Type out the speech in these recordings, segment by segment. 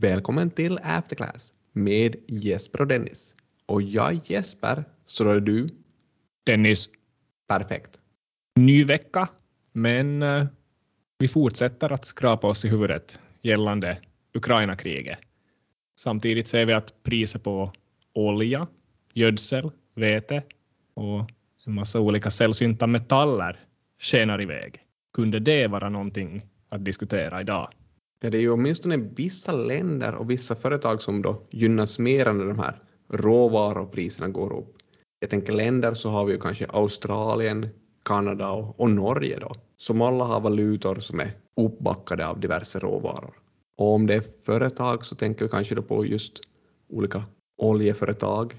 Välkommen till Afterclass med Jesper och Dennis. Och jag är Jesper, så då är du Dennis, perfekt. ny vecka, men eh, vi fortsätter att skrapa oss i huvudet gällande Ukraina-kriget. Samtidigt ser vi att priset på olja, gödsel, vete och en massa olika sällsynta metaller skenar iväg. Kunde det vara någonting att diskutera idag? Ja, det är ju åtminstone vissa länder och vissa företag som då gynnas mer när de här råvarupriserna går upp. Jag tänker länder så har vi ju kanske Australien, Kanada och, och Norge då, som alla har valutor som är uppbackade av diverse råvaror. Och om det är företag så tänker vi kanske då på just olika oljeföretag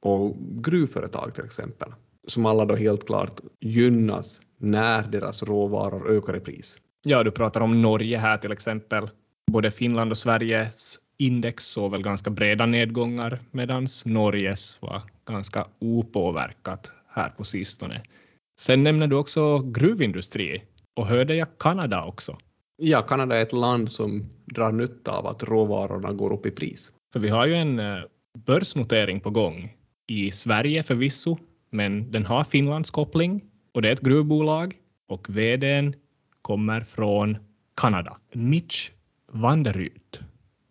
och gruvföretag till exempel, som alla då helt klart gynnas när deras råvaror ökar i pris. Ja, du pratar om Norge här till exempel. Både Finland och Sveriges index såg väl ganska breda nedgångar medan Norges var ganska opåverkat här på sistone. Sen nämner du också gruvindustri och hörde jag Kanada också. Ja, Kanada är ett land som drar nytta av att råvarorna går upp i pris. För vi har ju en eh, börsnotering på gång i Sverige förvisso, men den har Finlands koppling och det är ett gruvbolag och vdn kommer från Kanada. Mitch Vanderut,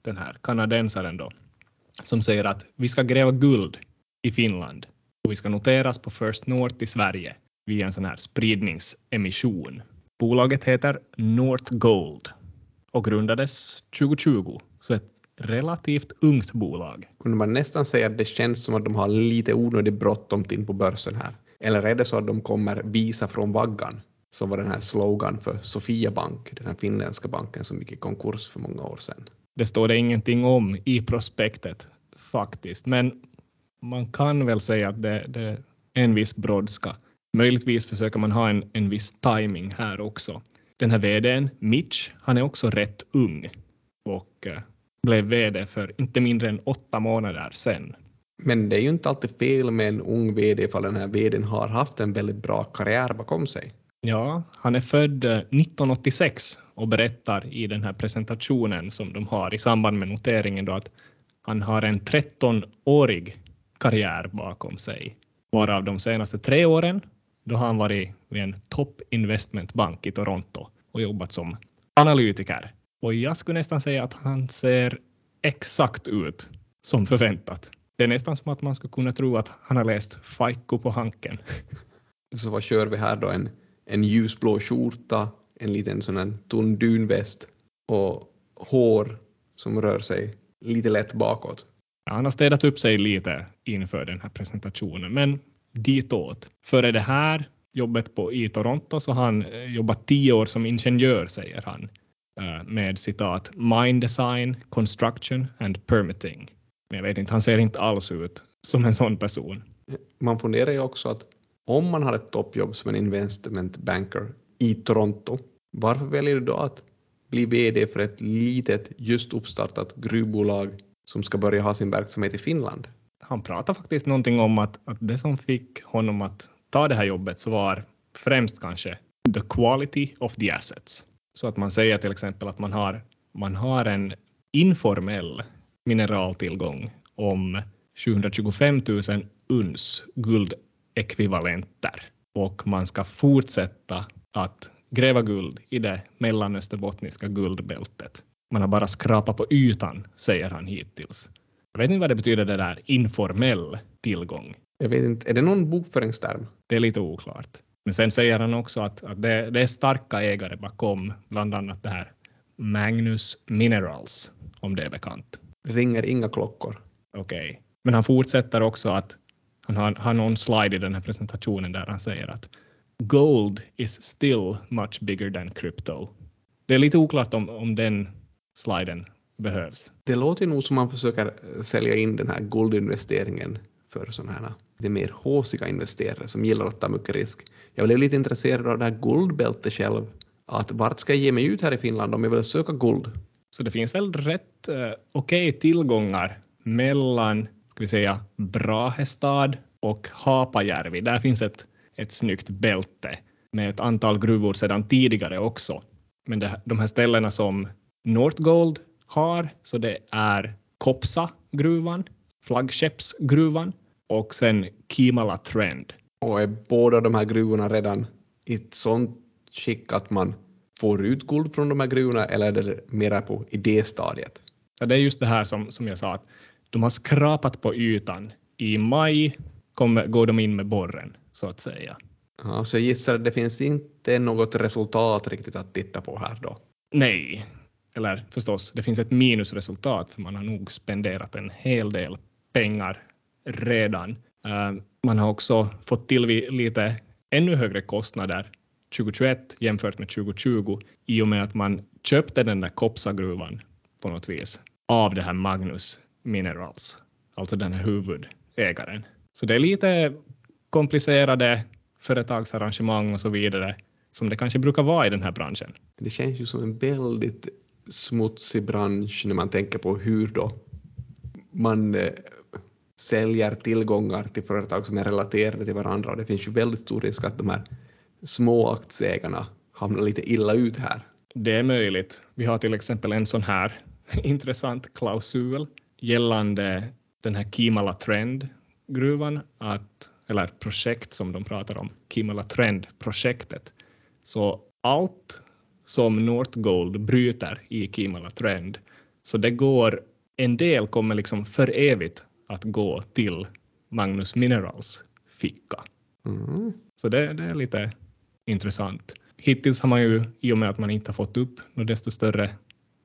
den här kanadensaren då, som säger att vi ska gräva guld i Finland och vi ska noteras på First North i Sverige via en sån här spridningsemission. Bolaget heter North Gold och grundades 2020, så ett relativt ungt bolag. Kunde man nästan säga att det känns som att de har lite onödigt bråttom in på börsen här? Eller är det så att de kommer visa från vaggan, som var den här slogan för Sofia Bank, den här finländska banken som gick i konkurs för många år sedan? Det står det ingenting om i prospektet faktiskt, men man kan väl säga att det, det är en viss brådska. Möjligtvis försöker man ha en, en viss timing här också. Den här vdn, Mitch, han är också rätt ung och eh, blev vd för inte mindre än åtta månader sedan. Men det är ju inte alltid fel med en ung VD ifall den här VDn har haft en väldigt bra karriär bakom sig. Ja, han är född eh, 1986 och berättar i den här presentationen som de har i samband med noteringen då att han har en 13-årig karriär bakom sig, varav de senaste tre åren då har han varit vid en top investmentbank i Toronto och jobbat som analytiker. Och jag skulle nästan säga att han ser exakt ut som förväntat. Det är nästan som att man skulle kunna tro att han har läst Faikko på Hanken. Så vad kör vi här då? En, en ljusblå skjorta, en liten sån här tunn dunväst och hår som rör sig lite lätt bakåt. Ja, han har städat upp sig lite inför den här presentationen, men ditåt. Före det här jobbet på, i Toronto så har han eh, jobbat tio år som ingenjör, säger han, eh, med citat Mine Design, Construction and Permitting. Men jag vet inte, han ser inte alls ut som en sån person. Man funderar ju också att om man har ett toppjobb som en investment banker i Toronto, varför väljer du då att bli VD för ett litet, just uppstartat gruvbolag som ska börja ha sin verksamhet i Finland? Han pratar faktiskt någonting om att, att det som fick honom att ta det här jobbet så var främst kanske the quality of the assets. Så att man säger till exempel att man har, man har en informell mineraltillgång om 725 000 uns guldekvivalenter och man ska fortsätta att gräva guld i det mellanösterbottniska guldbältet. Man har bara skrapat på ytan, säger han hittills. Jag vet inte vad det betyder det där informell tillgång. Jag vet inte, är det någon bokföringsterm? Det är lite oklart. Men sen säger han också att, att det, det, är starka ägare bakom bland annat det här Magnus Minerals, om det är bekant. Ringer inga klockor. Okej. Okay. Men han fortsätter också att han har, har någon slide i den här presentationen där han säger att gold is still much bigger than crypto. Det är lite oklart om, om den sliden behövs. Det låter nog som man försöker sälja in den här guldinvesteringen för sådana här lite mer håsiga investerare som gillar att ta mycket risk. Jag blev lite intresserad av det här guldbältet själv. Att vart ska jag ge mig ut här i Finland om jag vill söka guld? Så det finns väl rätt eh, okej okay tillgångar mellan ska vi säga, Brahestad och Hapajärvi. Där finns ett, ett snyggt bälte med ett antal gruvor sedan tidigare också. Men det, de här ställena som North Gold har, så det är Kopsa-gruvan, flaggskeppsgruvan och sen Kimala Trend. Och är båda de här gruvorna redan i ett sånt skick att man får ut guld från de här gruvorna eller är det mera på idéstadiet? Ja, det är just det här som, som jag sa, att de har skrapat på ytan. I maj kommer, går de in med borren, så att säga. Ja, så jag gissar att det finns inte något resultat riktigt att titta på här då? Nej, eller förstås, det finns ett minusresultat, för man har nog spenderat en hel del pengar redan. Uh, man har också fått till lite ännu högre kostnader 2021 jämfört med 2020 i och med att man köpte den där Kopsagruvan på något vis av det här Magnus Minerals, alltså den här huvudägaren. Så det är lite komplicerade företagsarrangemang och så vidare som det kanske brukar vara i den här branschen. Det känns ju som en väldigt smutsig bransch när man tänker på hur då man eh, säljer tillgångar till företag som är relaterade till varandra och det finns ju väldigt stor risk att de här små aktieägarna hamnar lite illa ut här. Det är möjligt. Vi har till exempel en sån här intressant klausul gällande den här Kimala Trend-gruvan, att, eller projekt som de pratar om, Kimala Trend-projektet. Så allt som Northgold bryter i Kimala Trend, så det går, en del kommer liksom för evigt att gå till Magnus Minerals ficka. Mm. Så det, det, är lite intressant. Hittills har man ju, i och med att man inte har fått upp några desto större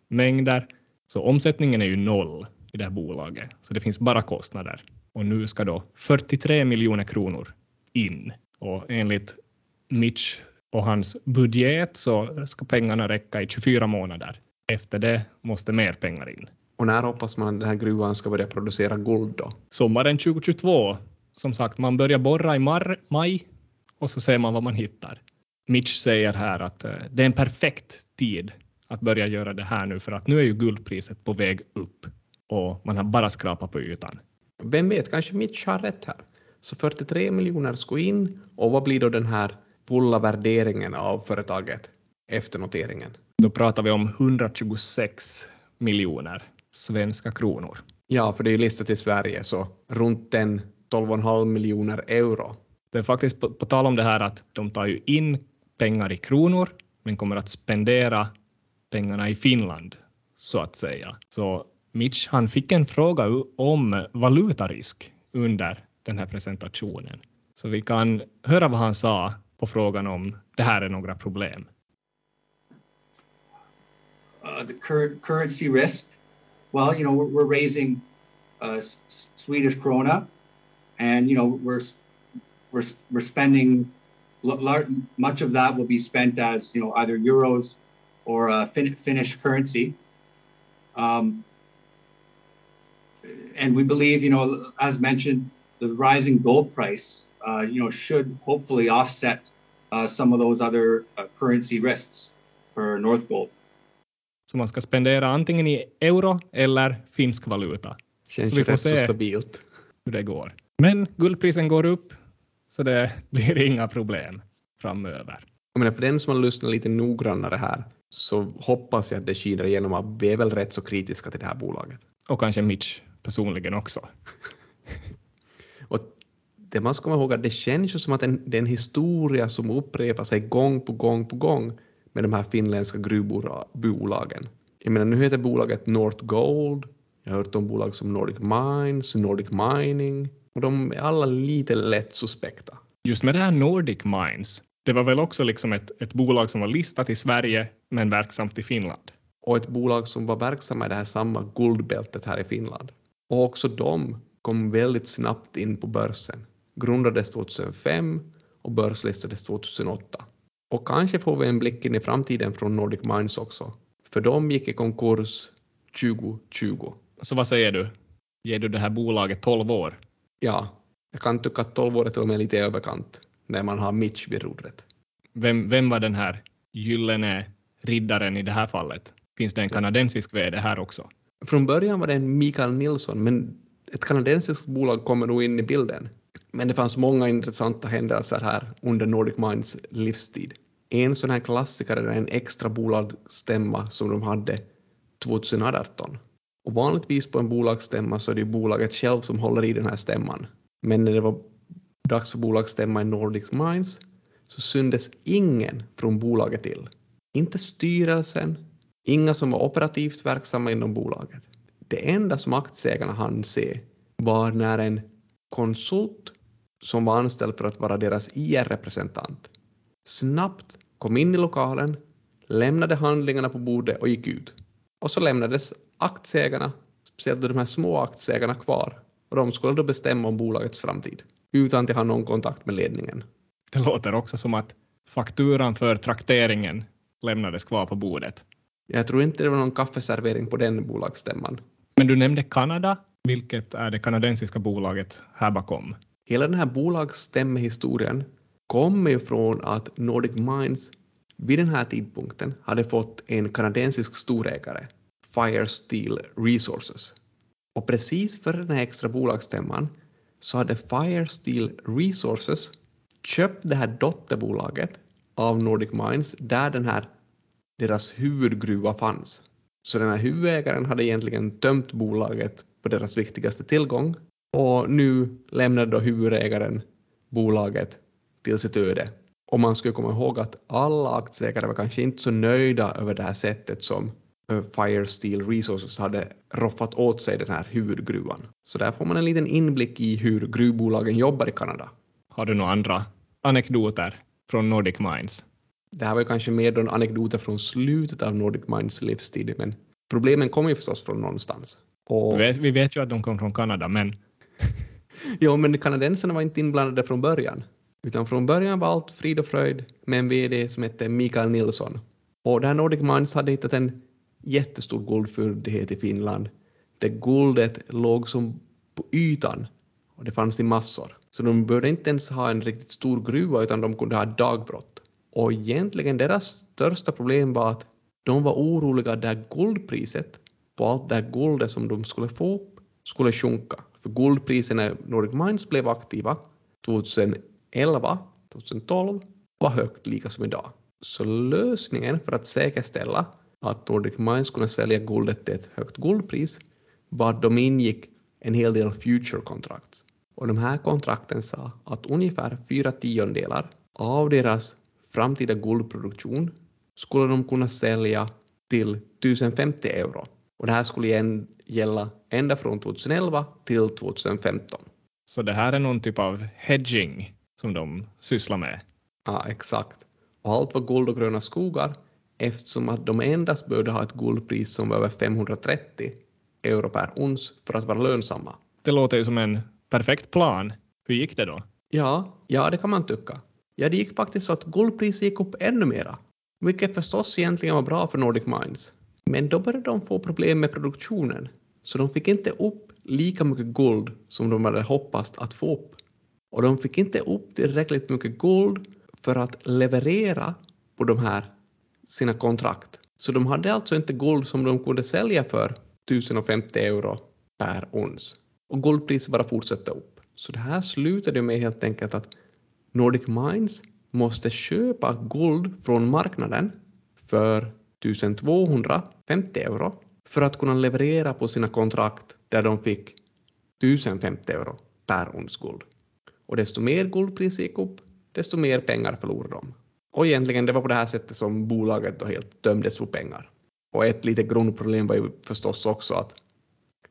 mängder, så omsättningen är ju noll i det här bolaget, så det finns bara kostnader. Och nu ska då 43 miljoner kronor in och enligt Mitch och hans budget så ska pengarna räcka i 24 månader. Efter det måste mer pengar in. Och när hoppas man att den här gruvan ska börja producera guld då? Sommaren 2022. Som sagt, man börjar borra i mar maj och så ser man vad man hittar. Mitch säger här att eh, det är en perfekt tid att börja göra det här nu för att nu är ju guldpriset på väg upp och man har bara skrapat på ytan. Vem vet, kanske Mitch har rätt här. Så 43 miljoner ska in och vad blir då den här fulla värderingen av företaget efter noteringen? Då pratar vi om 126 miljoner svenska kronor. Ja, för det är ju listat i Sverige så runt en 12,5 miljoner euro. Det är faktiskt på, på tal om det här att de tar ju in pengar i kronor men kommer att spendera pengarna i Finland så att säga. Så Mitch han fick en fråga om valutarisk under den här presentationen. Så vi kan höra vad han sa på frågan om det här är några problem. Uh, the cur currency risk, well, you know, we're, we're raising uh, Swedish krona, and you know, we're we're we're spending much of that will be spent as you know either euros or uh, fin Finnish currency. Um, and we believe, you know, as mentioned, the rising gold price, uh, you know, should hopefully offset uh, some of those other uh, currency risks for North Gold. Så man ska spendera antingen i euro eller finsk valuta. Känns så vi får se stabilt. hur det går. Men guldprisen går upp, så det blir inga problem framöver. Jag menar, för den som har lyssnat lite noggrannare här så hoppas jag att det skiner igenom att vi är väl rätt så kritiska till det här bolaget. Och kanske Mitch personligen också. och det man ska komma ihåg att det känns ju som att det är en historia som upprepar sig gång på gång på gång med de här finländska gruvbolagen. Jag menar, nu heter bolaget North Gold, jag har hört om bolag som Nordic Mines, Nordic Mining och de är alla lite lätt suspekta. Just med det här Nordic Mines, det var väl också liksom ett, ett bolag som var listat i Sverige men verksamt i Finland? Och ett bolag som var verksamma i det här samma guldbältet här i Finland. Och också de kom väldigt snabbt in på börsen. Grundades 2005 och börslistades 2008. Och kanske får vi en blick in i framtiden från Nordic Mines också. För de gick i konkurs 2020. Så vad säger du? Ger du det här bolaget 12 år? Ja, jag kan tycka att 12 år är till och med lite överkant när man har Mitch vid rodret. Vem, vem var den här gyllene riddaren i det här fallet? Finns det en kanadensisk VD här också? Från början var det en Mikael Nilsson, men ett kanadensiskt bolag kommer nog in i bilden. Men det fanns många intressanta händelser här under Nordic Minds livstid. En sån här klassiker är en extra bolagsstämma som de hade 2018. Och vanligtvis på en bolagsstämma så är det ju bolaget själv som håller i den här stämman. Men när det var dags för bolagsstämma i Nordic Mines så syndes ingen från bolaget till. Inte styrelsen, inga som var operativt verksamma inom bolaget. Det enda som aktieägarna hann se var när en konsult som var anställd för att vara deras IR-representant snabbt kom in i lokalen, lämnade handlingarna på bordet och gick ut. Och så lämnades aktieägarna, speciellt de här små aktieägarna, kvar och de skulle då bestämma om bolagets framtid utan att ha någon kontakt med ledningen. Det låter också som att fakturan för trakteringen lämnades kvar på bordet. Jag tror inte det var någon kaffeservering på den bolagsstämman. Men du nämnde Kanada, vilket är det kanadensiska bolaget här bakom. Hela den här bolagsstämmehistorien kommer ju från att Nordic Mines vid den här tidpunkten hade fått en kanadensisk storägare, Fire Steel Resources. Och precis före den här extra bolagsstämman så hade Fire Steel Resources köpt det här dotterbolaget av Nordic Mines där den här deras huvudgruva fanns. Så den här huvudägaren hade egentligen tömt bolaget på deras viktigaste tillgång och nu lämnade då huvudägaren bolaget till sitt öde. Och man skulle komma ihåg att alla aktieägare var kanske inte så nöjda över det här sättet som eh, Fire Steel Resources hade roffat åt sig den här huvudgruvan. Så där får man en liten inblick i hur gruvbolagen jobbar i Kanada. Har du några andra anekdoter från Nordic Mines? Det här var kanske mer då anekdoter från slutet av Nordic Mines livstid, men problemen kommer ju förstås från någonstans. Och... Vi, vet, vi vet ju att de kom från Kanada, men... ja, men kanadensarna var inte inblandade från början. Utan från början var allt frid och fröjd med en VD som hette Mikael Nilsson. Och det här Nordic Mines hade hittat en jättestor guldfyndighet i Finland där guldet låg som på ytan och det fanns i massor. Så de behövde inte ens ha en riktigt stor gruva utan de kunde ha dagbrott. Och egentligen deras största problem var att de var oroliga att guldpriset på allt det här guldet som de skulle få skulle sjunka. För guldpriserna när Nordic Mines blev aktiva 2011, 2012 var högt lika som idag. Så lösningen för att säkerställa att Nordic Mines kunde sälja guldet till ett högt guldpris var att de ingick en hel del future-kontrakt. Och de här kontrakten sa att ungefär fyra tiondelar av deras framtida guldproduktion skulle de kunna sälja till 1050 euro. Och det här skulle gälla ända från 2011 till 2015. Så det här är någon typ av hedging som de sysslar med? Ja, exakt. Och allt var guld och gröna skogar eftersom att de endast behövde ha ett guldpris som var över 530 euro per ons för att vara lönsamma. Det låter ju som en perfekt plan. Hur gick det då? Ja, ja det kan man tycka. Ja, det gick faktiskt så att guldpriset gick upp ännu mera, vilket förstås egentligen var bra för Nordic Mines. Men då började de få problem med produktionen, så de fick inte upp lika mycket guld som de hade hoppats att få upp. Och de fick inte upp tillräckligt mycket guld för att leverera på de här sina kontrakt. Så de hade alltså inte guld som de kunde sälja för 1050 euro per ons. Och guldpriset bara fortsatte upp. Så det här slutade med helt enkelt att Nordic Mines måste köpa guld från marknaden för 1250 euro för att kunna leverera på sina kontrakt där de fick 1050 euro per ons guld. Och desto mer guldpris gick upp, desto mer pengar förlorade de. Och egentligen det var på det här sättet som bolaget då helt dömdes på pengar. Och ett litet grundproblem var ju förstås också att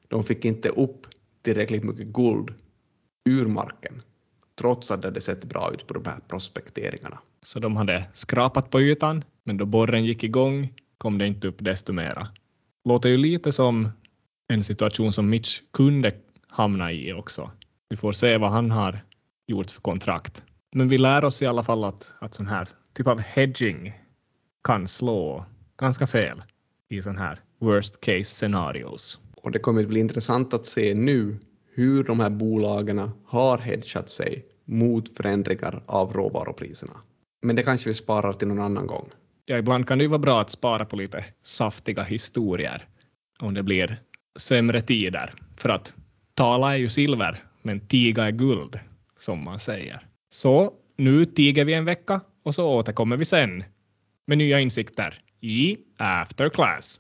de fick inte upp tillräckligt mycket guld ur marken trots att det hade sett bra ut på de här prospekteringarna. Så de hade skrapat på ytan, men då borren gick igång kom det inte upp desto mera. Låter ju lite som en situation som Mitch kunde hamna i också. Vi får se vad han har gjort för kontrakt. Men vi lär oss i alla fall att, att sån här typ av hedging kan slå ganska fel i sån här worst case scenarios. Och det kommer att bli intressant att se nu hur de här bolagen har hedgat sig mot förändringar av råvarupriserna. Men det kanske vi sparar till någon annan gång. Ja, ibland kan det ju vara bra att spara på lite saftiga historier om det blir sämre tider. För att tala är ju silver, men tiga är guld, som man säger. Så nu tiger vi en vecka och så återkommer vi sen med nya insikter i After Class.